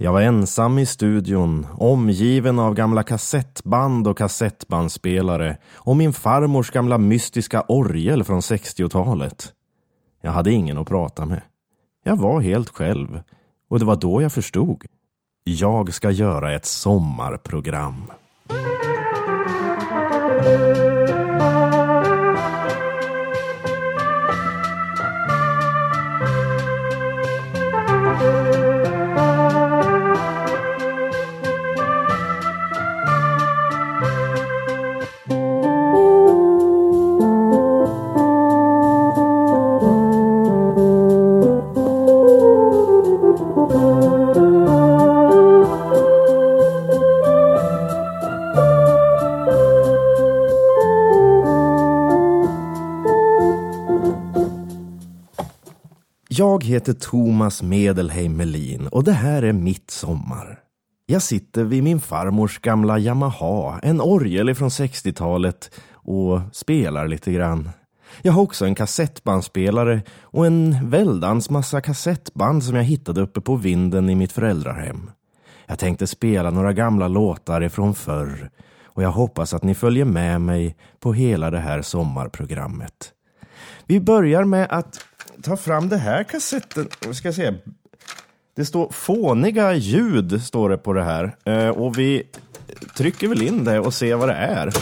Jag var ensam i studion, omgiven av gamla kassettband och kassettbandspelare och min farmors gamla mystiska orgel från 60-talet. Jag hade ingen att prata med. Jag var helt själv och det var då jag förstod. Jag ska göra ett sommarprogram. Jag heter Thomas Medelheim Melin och det här är mitt sommar. Jag sitter vid min farmors gamla Yamaha, en orgel från 60-talet och spelar lite grann. Jag har också en kassettbandspelare och en väldans massa kassettband som jag hittade uppe på vinden i mitt föräldrahem. Jag tänkte spela några gamla låtar ifrån förr och jag hoppas att ni följer med mig på hela det här sommarprogrammet. Vi börjar med att ta fram det här kassetten. Vi ska se. Det står fåniga ljud står det på det här. Eh, och vi trycker väl in det och ser vad det är.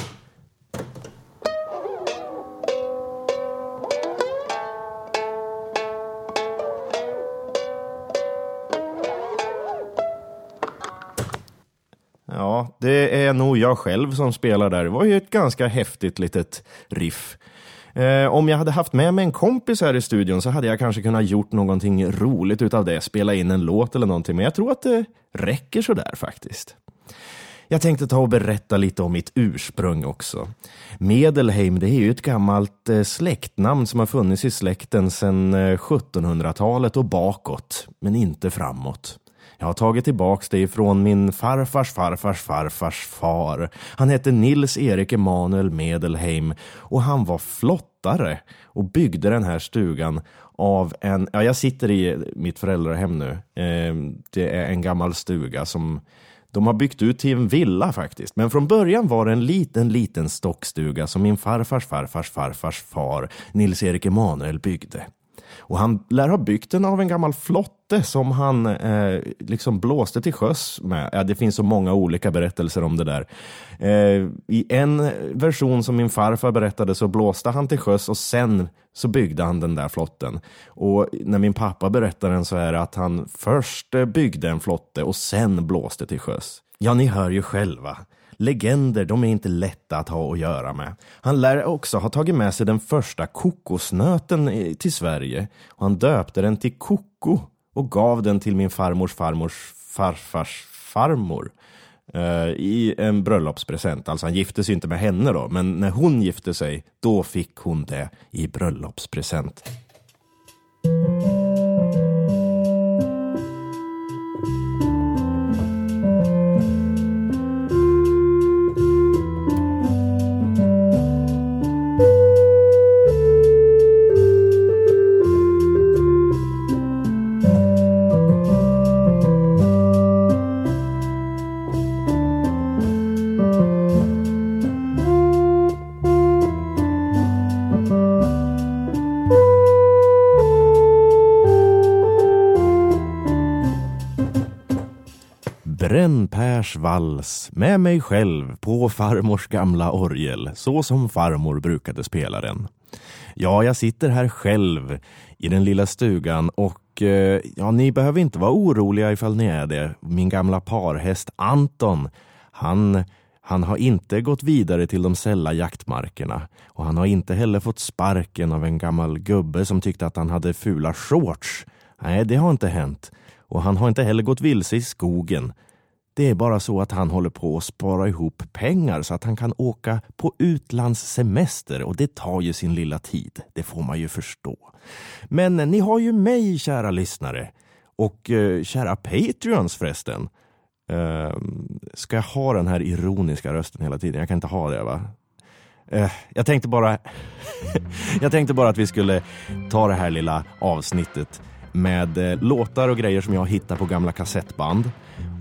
Ja, det är nog jag själv som spelar där. Det var ju ett ganska häftigt litet riff. Eh, om jag hade haft med mig en kompis här i studion så hade jag kanske kunnat gjort någonting roligt utav det, spela in en låt eller någonting, men jag tror att det räcker sådär faktiskt. Jag tänkte ta och berätta lite om mitt ursprung också. Medelheim, det är ju ett gammalt eh, släktnamn som har funnits i släkten sedan eh, 1700-talet och bakåt, men inte framåt. Jag har tagit tillbaks det ifrån min farfars farfars farfars far. Han hette Nils Erik Emanuel Medelheim och han var flottare och byggde den här stugan av en, ja jag sitter i mitt föräldrahem nu. Ehm, det är en gammal stuga som de har byggt ut till en villa faktiskt. Men från början var det en liten, liten stockstuga som min farfars farfars farfars far Nils Erik Emanuel byggde. Och han lär ha byggt den av en gammal flotte som han eh, liksom blåste till sjöss med. Ja, det finns så många olika berättelser om det där. Eh, I en version som min farfar berättade så blåste han till sjöss och sen så byggde han den där flotten. Och när min pappa berättar den så är det att han först byggde en flotte och sen blåste till sjöss. Ja, ni hör ju själva. Legender, de är inte lätta att ha att göra med. Han lär också ha tagit med sig den första kokosnöten till Sverige. Och han döpte den till Koko och gav den till min farmors farmors farfars farmor eh, i en bröllopspresent. Alltså han gifte sig inte med henne då, men när hon gifte sig, då fick hon det i bröllopspresent. Vals med mig själv på farmors gamla orgel, så som farmor brukade spela den. Ja, jag sitter här själv i den lilla stugan och eh, ja, ni behöver inte vara oroliga ifall ni är det. Min gamla parhäst Anton, han han har inte gått vidare till de sälla jaktmarkerna och han har inte heller fått sparken av en gammal gubbe som tyckte att han hade fula shorts. Nej, det har inte hänt. Och han har inte heller gått vilse i skogen det är bara så att han håller på att spara ihop pengar så att han kan åka på utlandssemester och det tar ju sin lilla tid. Det får man ju förstå. Men ni har ju mig, kära lyssnare. Och eh, kära Patreons förresten. Eh, ska jag ha den här ironiska rösten hela tiden? Jag kan inte ha det va? Eh, jag tänkte bara jag tänkte bara att vi skulle ta det här lilla avsnittet med eh, låtar och grejer som jag hittar på gamla kassettband.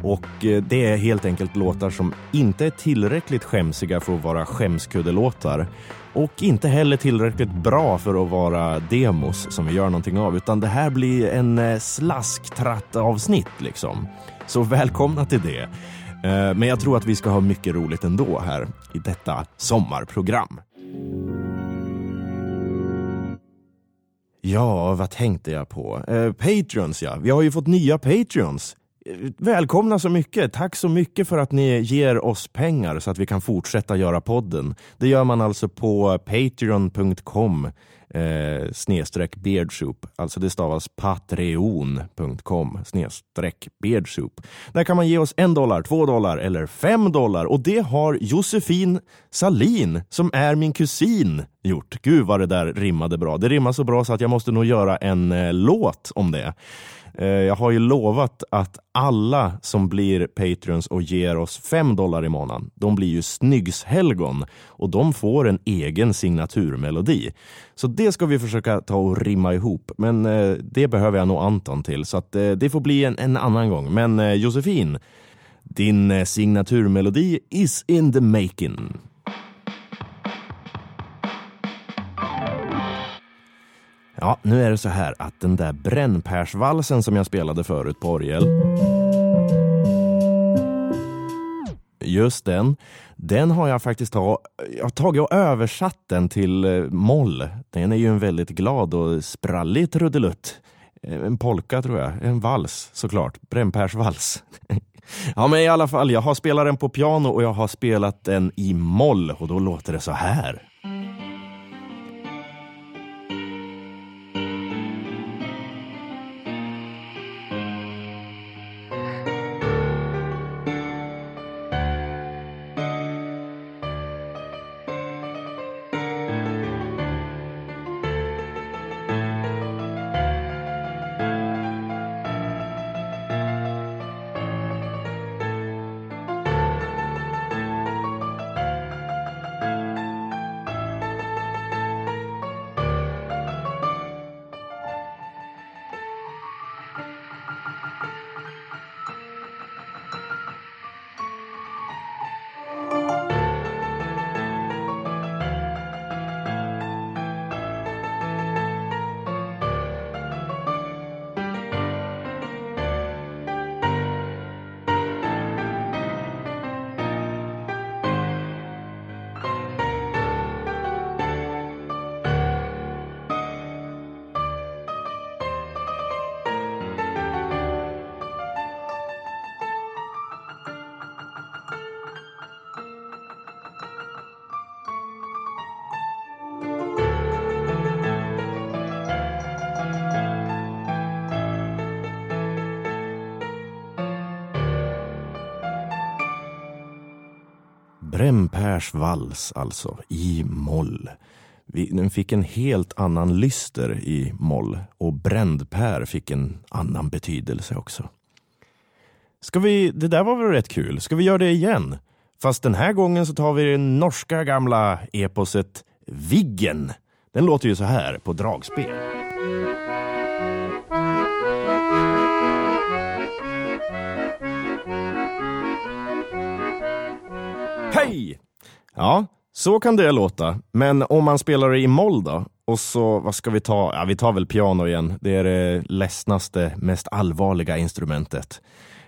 Och eh, det är helt enkelt låtar som inte är tillräckligt skämsiga för att vara skämskuddelåtar och inte heller tillräckligt bra för att vara demos som vi gör någonting av, utan det här blir en eh, slasktratt-avsnitt liksom. Så välkomna till det. Eh, men jag tror att vi ska ha mycket roligt ändå här i detta sommarprogram. Ja, vad tänkte jag på? Eh, Patreons ja, vi har ju fått nya Patreons. Välkomna så mycket. Tack så mycket för att ni ger oss pengar så att vi kan fortsätta göra podden. Det gör man alltså på patreon.com eh, snedstreck beardsoup. Alltså det stavas patreon.com snedstreck beardsoup. Där kan man ge oss en dollar, två dollar eller fem dollar och det har Josefin Salin som är min kusin gjort. Gud vad det där rimmade bra. Det rimmar så bra så att jag måste nog göra en eh, låt om det. Eh, jag har ju lovat att alla som blir Patreons och ger oss 5 dollar i månaden, de blir ju snyggshelgon och de får en egen signaturmelodi. Så det det ska vi försöka ta och rimma ihop, men eh, det behöver jag nog Anton till, så att eh, det får bli en, en annan gång. Men eh, Josefin, din eh, signaturmelodi is in the making. Ja, nu är det så här att den där brännpärsvalsen som jag spelade förut på orgel. Just den. Den har jag faktiskt ta, jag har tagit och översatt den till eh, moll. Den är ju en väldigt glad och sprallig trudelutt. Eh, en polka tror jag, en vals såklart. Brännpärsvals. ja men i alla fall, jag har spelat den på piano och jag har spelat den i moll och då låter det så här. Rempers vals alltså, i moll. Den fick en helt annan lyster i moll och brändpär fick en annan betydelse också. Ska vi, det där var väl rätt kul. Ska vi göra det igen? Fast den här gången så tar vi det norska gamla eposet Viggen. Den låter ju så här på dragspel. Ja, så kan det låta. Men om man spelar det i moll då? Och så, vad ska vi ta? Ja, vi tar väl piano igen. Det är det ledsnaste, mest allvarliga instrumentet.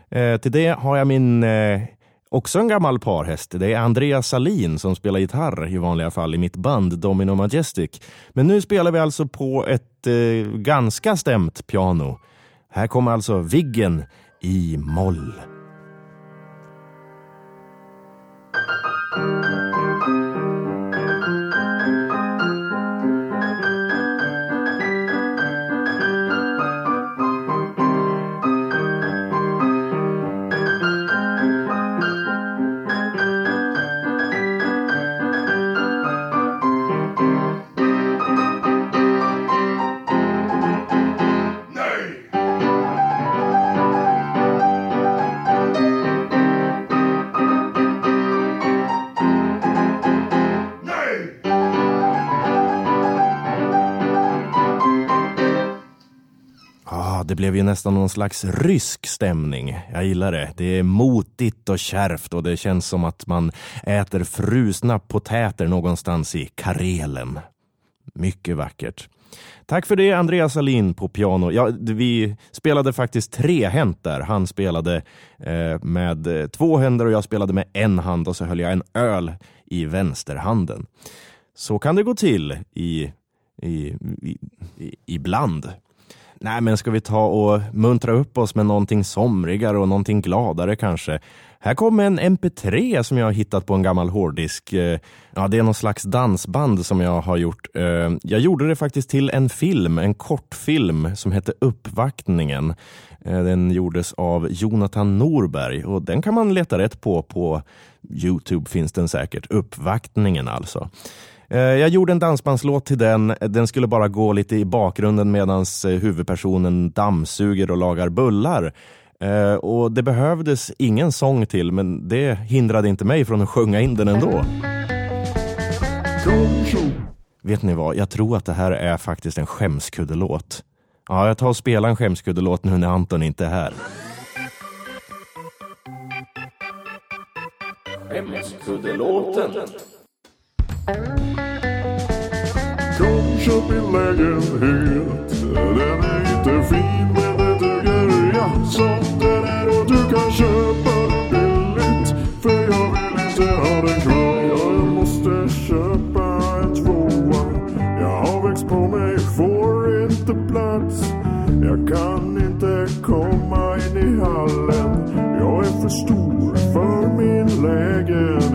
Eh, till det har jag min, eh, också en gammal parhäst. Det är Andreas Salin som spelar gitarr i vanliga fall i mitt band Domino Majestic. Men nu spelar vi alltså på ett eh, ganska stämt piano. Här kommer alltså Viggen i moll. Blev ju nästan någon slags rysk stämning. Jag gillar det. Det är motigt och kärvt och det känns som att man äter frusna potäter någonstans i Karelen. Mycket vackert. Tack för det Andreas Alin på piano. Ja, vi spelade faktiskt trehänt där. Han spelade eh, med eh, två händer och jag spelade med en hand och så höll jag en öl i vänsterhanden. Så kan det gå till i, i, i, i ibland. Nej, men ska vi ta och muntra upp oss med någonting somrigare och någonting gladare kanske? Här kommer en MP3 som jag har hittat på en gammal hårddisk. Eh, ja, det är någon slags dansband som jag har gjort. Eh, jag gjorde det faktiskt till en film, en kortfilm som hette Uppvaktningen. Eh, den gjordes av Jonathan Norberg och den kan man leta rätt på på Youtube finns den säkert. Uppvaktningen alltså. Eh, jag gjorde en dansbandslåt till den. Den skulle bara gå lite i bakgrunden medan eh, huvudpersonen dammsuger och lagar bullar. Eh, och det behövdes ingen sång till, men det hindrade inte mig från att sjunga in den ändå. Vet ni vad, jag tror att det här är faktiskt en skämskuddelåt. Ja, jag tar och spelar en skämskuddelåt nu när Anton inte är här. Skämskuddelåten. Kom köp min lägenhet, den är inte fin men det duger ja som den är och du kan köpa den billigt för jag vill inte ha den kvar. Jag måste köpa en tvåa. Jag har växt på mig, får inte plats. Jag kan inte komma in i hallen. Jag är för stor för min lägenhet.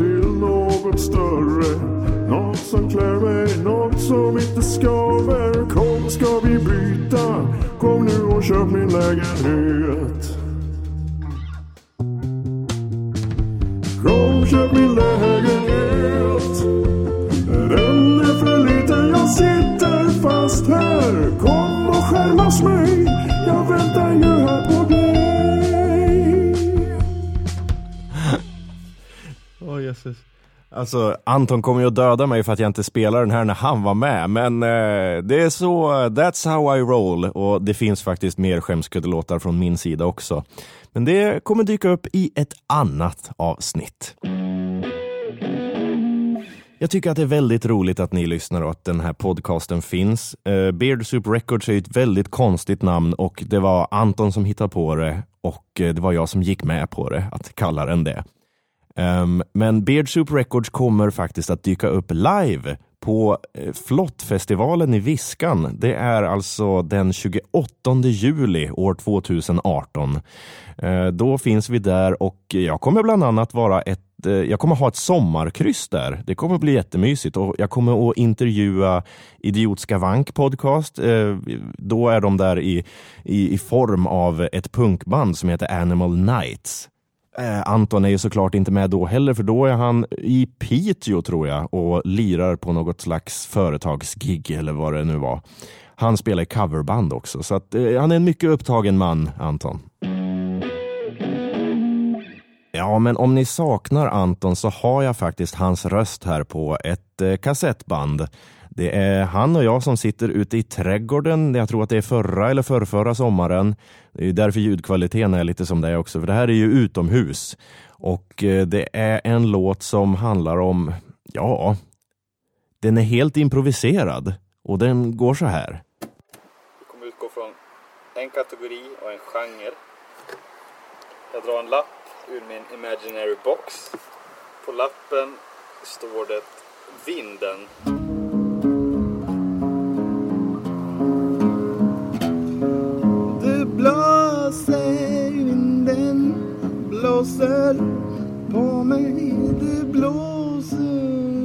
Till något större. Något som klär mig, något som inte skaver. Kom ska vi byta, kom nu och köp min lägenhet. Kom köp min lägenhet. Jesus. Alltså, Anton kommer ju att döda mig för att jag inte spelar den här när han var med, men eh, det är så, that's how I roll. Och det finns faktiskt mer skämskuddelåtar från min sida också. Men det kommer dyka upp i ett annat avsnitt. Jag tycker att det är väldigt roligt att ni lyssnar och att den här podcasten finns. Eh, Beard Soup Records är ett väldigt konstigt namn och det var Anton som hittade på det och eh, det var jag som gick med på det, att kalla den det. Um, men Beard Soup Records kommer faktiskt att dyka upp live på eh, Flottfestivalen i Viskan. Det är alltså den 28 juli år 2018. Uh, eh, då finns vi där och jag kommer bland annat vara ett eh, jag kommer ha ett sommarkryss där. Det kommer bli jättemysigt och jag kommer att intervjua Idiotska Vank podcast. Då är de där i, i, i form av ett punkband som heter Animal Nights. Eh, Anton är ju såklart inte med då heller, för då är han i Piteå tror jag och lirar på något slags företagsgig eller vad det nu var. Han spelar i coverband också, så att, eh, han är en mycket upptagen man, Anton. Ja, men om ni saknar Anton så har jag faktiskt hans röst här på ett eh, kassettband. Det är han och jag som sitter ute i trädgården. Jag tror att det är förra eller förrförra sommaren. Det är därför ljudkvaliteten är lite som det är också, för det här är ju utomhus. Och eh, det är en låt som handlar om, ja, den är helt improviserad och den går så här. Vi kommer utgå från en kategori och en genre. Jag drar en lapp ur min imaginary box. På lappen står det Vinden. Sig vinden blåser på mig Det blåser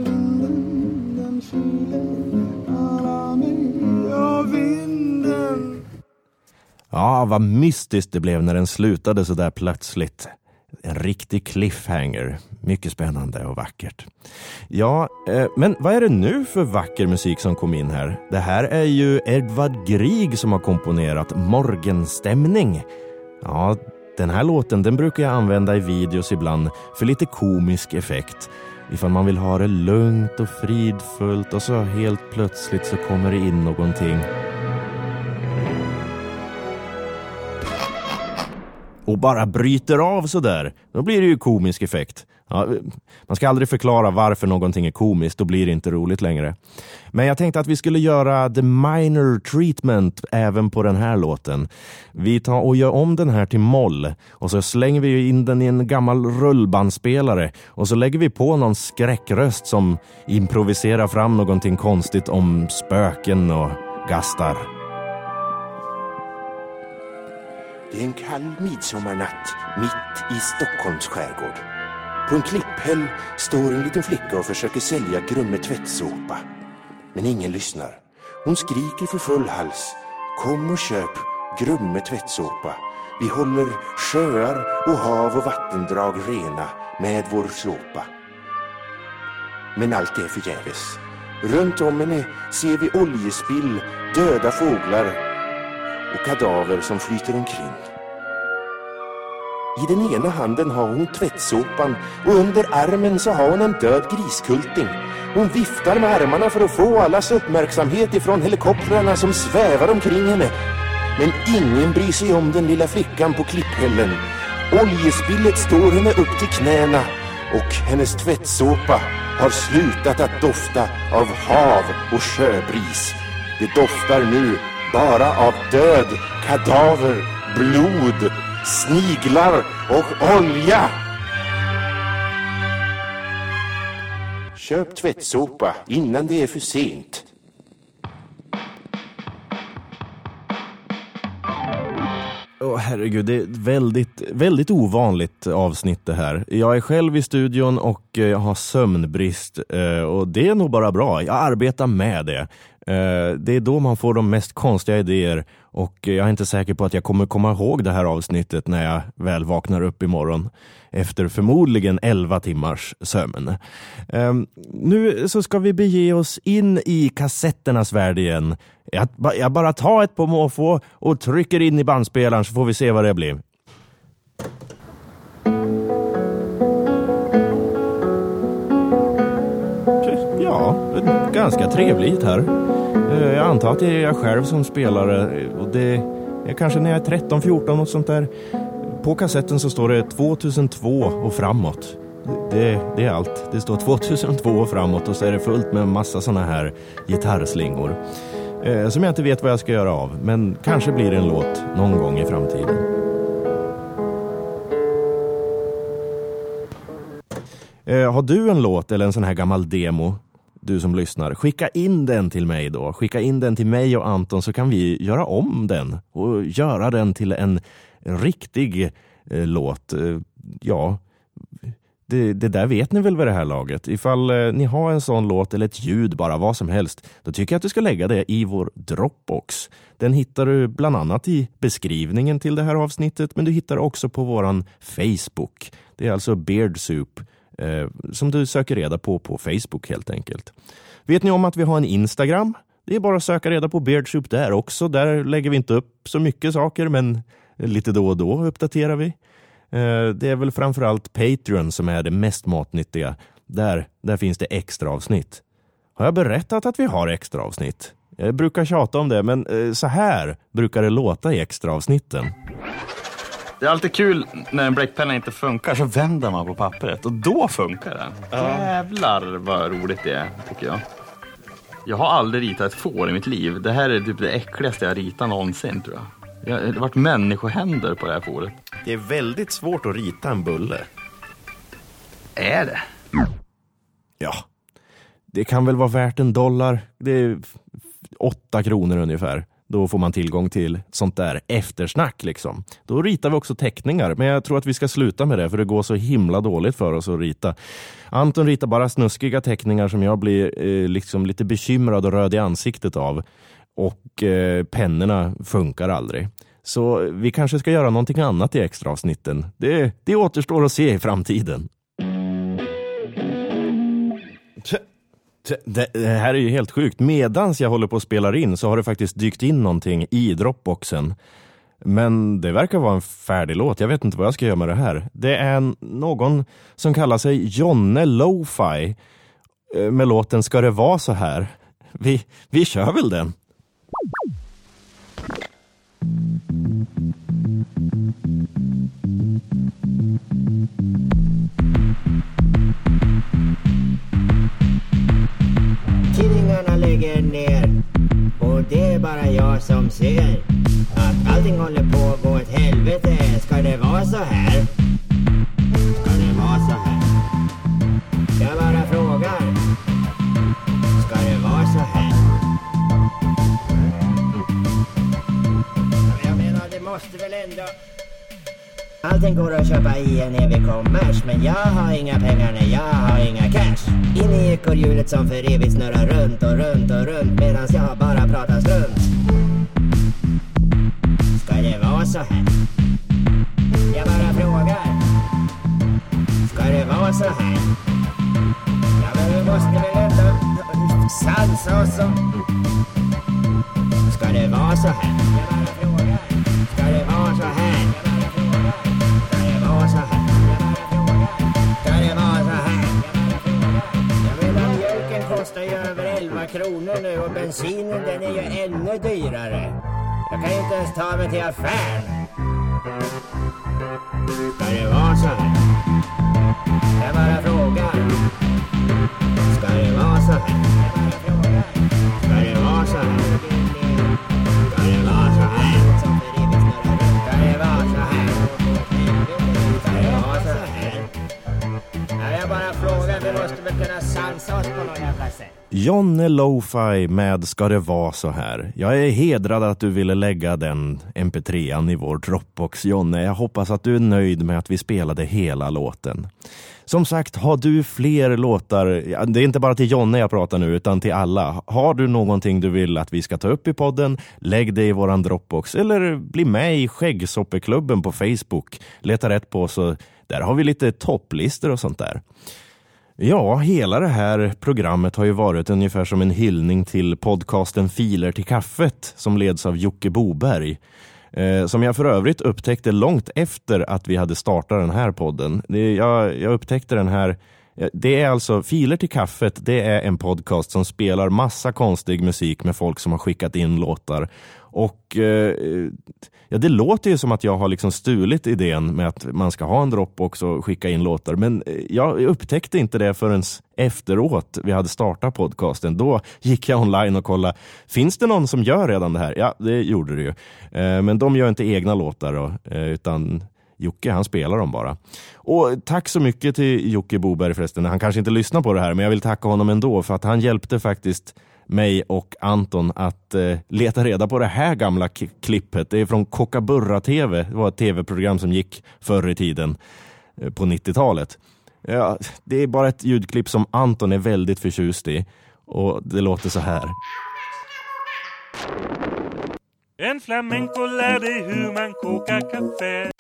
vinden den kyler alla mig Ja, vinden Ja, vad mystiskt det blev när den slutade så där plötsligt. En riktig cliffhanger. Mycket spännande och vackert. Ja, eh, men vad är det nu för vacker musik som kom in här? Det här är ju Edvard Grieg som har komponerat Morgenstämning. Ja, den här låten den brukar jag använda i videos ibland för lite komisk effekt. Ifall man vill ha det lugnt och fridfullt och så helt plötsligt så kommer det in någonting. Och bara bryter av sådär. Då blir det ju komisk effekt. Ja, man ska aldrig förklara varför någonting är komiskt, då blir det inte roligt längre. Men jag tänkte att vi skulle göra the minor treatment även på den här låten. Vi tar och gör om den här till moll och så slänger vi in den i en gammal rullbandspelare och så lägger vi på någon skräckröst som improviserar fram någonting konstigt om spöken och gastar. Det är en kall midsommarnatt mitt i Stockholms skärgård. På en klipphäll står en liten flicka och försöker sälja Grumme tvättsåpa. Men ingen lyssnar. Hon skriker för full hals. Kom och köp Grumme tvättsåpa. Vi håller sjöar och hav och vattendrag rena med vår såpa. Men allt är förgäves. Runt om henne ser vi oljespill, döda fåglar och kadaver som flyter omkring. I den ena handen har hon tvättsåpan och under armen så har hon en död griskulting. Hon viftar med armarna för att få allas uppmärksamhet ifrån helikoptrarna som svävar omkring henne. Men ingen bryr sig om den lilla flickan på klipphällen. Oljespillet står henne upp till knäna och hennes tvättsåpa har slutat att dofta av hav och sjöbris. Det doftar nu bara av död, kadaver, blod sniglar och olja. Köp tvättsopa innan det är för sent. Oh, herregud, det är ett väldigt, väldigt ovanligt avsnitt det här. Jag är själv i studion och eh, jag har sömnbrist eh, och det är nog bara bra. Jag arbetar med det. Eh, det är då man får de mest konstiga idéer och jag är inte säker på att jag kommer komma ihåg det här avsnittet när jag väl vaknar upp imorgon efter förmodligen 11 timmars sömn. Ehm, nu så ska vi bege oss in i kassetternas värld igen. Jag, bara tar ett på måfå och trycker in i bandspelaren så får vi se vad det blir. Ja, ganska trevligt här. Eh, jag antar att det är jag själv som spelare eh, och det är kanske när jag är 13-14 och sånt där. På kassetten så står det 2002 och framåt. Det, det, är allt. Det står 2002 och framåt och så är det fullt med massa såna här gitarrslingor. Eh, som jag inte vet vad jag ska göra av, men kanske blir det en låt någon gång i framtiden. Eh, har du en låt eller en sån här gammal demo du som lyssnar, skicka in den till mig då. Skicka in den till mig och Anton så kan vi göra om den och göra den till en riktig eh, låt. Eh, ja, det, det, där vet ni väl vid det här laget. Ifall eh, ni har en sån låt eller ett ljud, bara vad som helst, då tycker jag att du ska lägga det i vår Dropbox. Den hittar du bland annat i beskrivningen till det här avsnittet, men du hittar också på våran Facebook. Det är alltså Beardsoup eh, som du söker reda på på Facebook helt enkelt. Vet ni om att vi har en Instagram? Det är bara att söka reda på Beardsoup där också. Där lägger vi inte upp så mycket saker, men lite då och då uppdaterar vi. Eh, det är väl framförallt Patreon som är det mest matnyttiga. Där, där finns det extra avsnitt. Har jag berättat att vi har extra avsnitt? Jag brukar tjata om det, men eh, så här brukar det låta i extra avsnitten. Det är alltid kul när en bläckpenna inte funkar, så vänder man på pappret och då funkar den. Jävlar vad roligt det är, tycker jag. Jag har aldrig ritat ett får i mitt liv. Det här är typ det äckligaste jag ritat någonsin, tror jag. Det har varit människohänder på det här fåret. Det är väldigt svårt att rita en bulle. Är det? Ja. Det kan väl vara värt en dollar. Det är åtta kronor ungefär. Då får man tillgång till sånt där eftersnack. Liksom. Då ritar vi också teckningar, men jag tror att vi ska sluta med det för det går så himla dåligt för oss att rita. Anton ritar bara snuskiga teckningar som jag blir eh, liksom lite bekymrad och röd i ansiktet av. Och eh, pennorna funkar aldrig. Så eh, vi kanske ska göra någonting annat i extraavsnitten. Det, det återstår att se i framtiden. Det, det, här är ju helt sjukt. Medans jag håller på att spela in så har det faktiskt dykt in någonting i Dropboxen. Men det verkar vara en färdig låt. Jag vet inte vad jag ska göra med det här. Det är någon som kallar sig Jonne Lo-Fi eh, med låten Ska det vara så här? Vi, vi kör väl den. Tidningarna ner och det är bara jag som ser att allting håller på att gå åt helvete. Ska det vara så här? Ska det vara så här? Jag bara frågar. Ska det vara så här? Jag menar, det måste väl ändå... Allting går att köpa i en evig kommers Men jag har inga pengar, när jag har in i ekorrhjulet som för evigt snurrar runt och runt och runt Medans jag bara pratar strunt Ska det vara så här? Jag bara frågar Ska det vara så här? Ja men vi måste väl ändå sansa oss och... Ska det vara så här? Kronor nu och bensinen den är ju ännu dyrare. Jag kan ju inte ens ta mig till affären. Ska det vara så här? Jag bara frågar. Ska det vara så här? Jonne Lo-Fi med Ska det vara så här? Jag är hedrad att du ville lägga den mp3an i vår Dropbox, Jonne. Jag hoppas att du är nöjd med att vi spelade hela låten. Som sagt, har du fler låtar, det är inte bara till Jonne jag pratar nu, utan till alla. Har du någonting du vill att vi ska ta upp i podden, lägg det i våran Dropbox eller bli med i Skäggsoppeklubben på Facebook. Leta rätt på oss, där har vi lite topplistor och sånt där. Ja, hela det här programmet har ju varit ungefär som en hyllning till podcasten Filer till kaffet som leds av Jocke Boberg. Eh, som jag för övrigt upptäckte långt efter att vi hade startat den här podden. Det, jag, jag upptäckte den här det är alltså Filer till kaffet. Det är en podcast som spelar massa konstig musik med folk som har skickat in låtar. Och eh, ja, det låter ju som att jag har liksom stulit idén med att man ska ha en Dropbox och skicka in låtar. Men eh, jag upptäckte inte det förrän efteråt vi hade startat podcasten. Då gick jag online och kollade, finns det någon som gör redan det här? Ja, det gjorde det ju. Eh, men de gör inte egna låtar då, eh, utan Jocke, han spelar dem bara. Och tack så mycket till Jocke Boberg förresten. Han kanske inte lyssnar på det här, men jag vill tacka honom ändå för att han hjälpte faktiskt mig och Anton att eh, leta reda på det här gamla klippet. Det är från Kockaburra TV. Det var ett tv-program som gick förr i tiden eh, på 90-talet. Ja, det är bara ett ljudklipp som Anton är väldigt förtjust i och det låter så här. En flamenco lär dig hur man kokar kaffe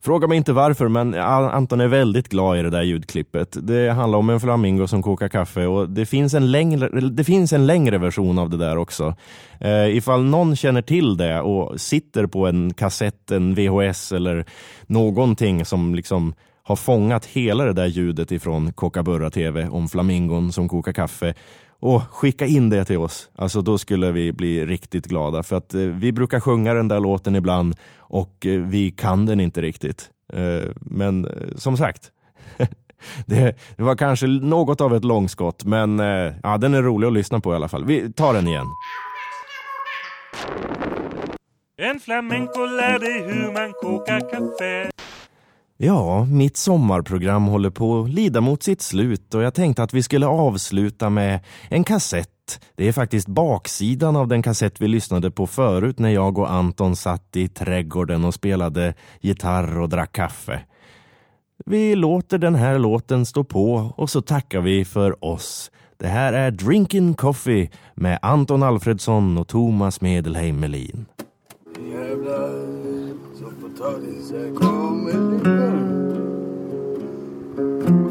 Fråga mig inte varför, men Anton är väldigt glad i det där ljudklippet. Det handlar om en flamingo som kokar kaffe och det finns en längre, det finns en längre version av det där också. Eh, ifall någon känner till det och sitter på en kassett, en VHS eller någonting som liksom har fångat hela det där ljudet ifrån Kockaburra TV om flamingon som kokar kaffe och skicka in det till oss. Alltså då skulle vi bli riktigt glada för att eh, vi brukar sjunga den där låten ibland och eh, vi kan den inte riktigt. Eh, men eh, som sagt, det, det, var kanske något av ett långskott men eh, ja, den är rolig att lyssna på i alla fall. Vi tar den igen. En flamenco lär dig hur man kokar kaffe Ja, mitt sommarprogram håller på att lida mot sitt slut och jag tänkte att vi skulle avsluta med en kassett. Det är faktiskt baksidan av den kassett vi lyssnade på förut när jag och Anton satt i trädgården och spelade gitarr och drack kaffe. Vi låter den här låten stå på och så tackar vi för oss. Det här är Drinking Coffee med Anton Alfredsson och Thomas Medelheim Melin. Jävlar, så potatis kommer Thank you.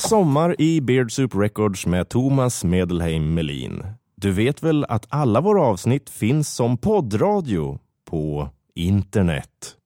sommar i Beardsoup Records med Thomas Medelheim Melin. Du vet väl att alla våra avsnitt finns som poddradio på internet?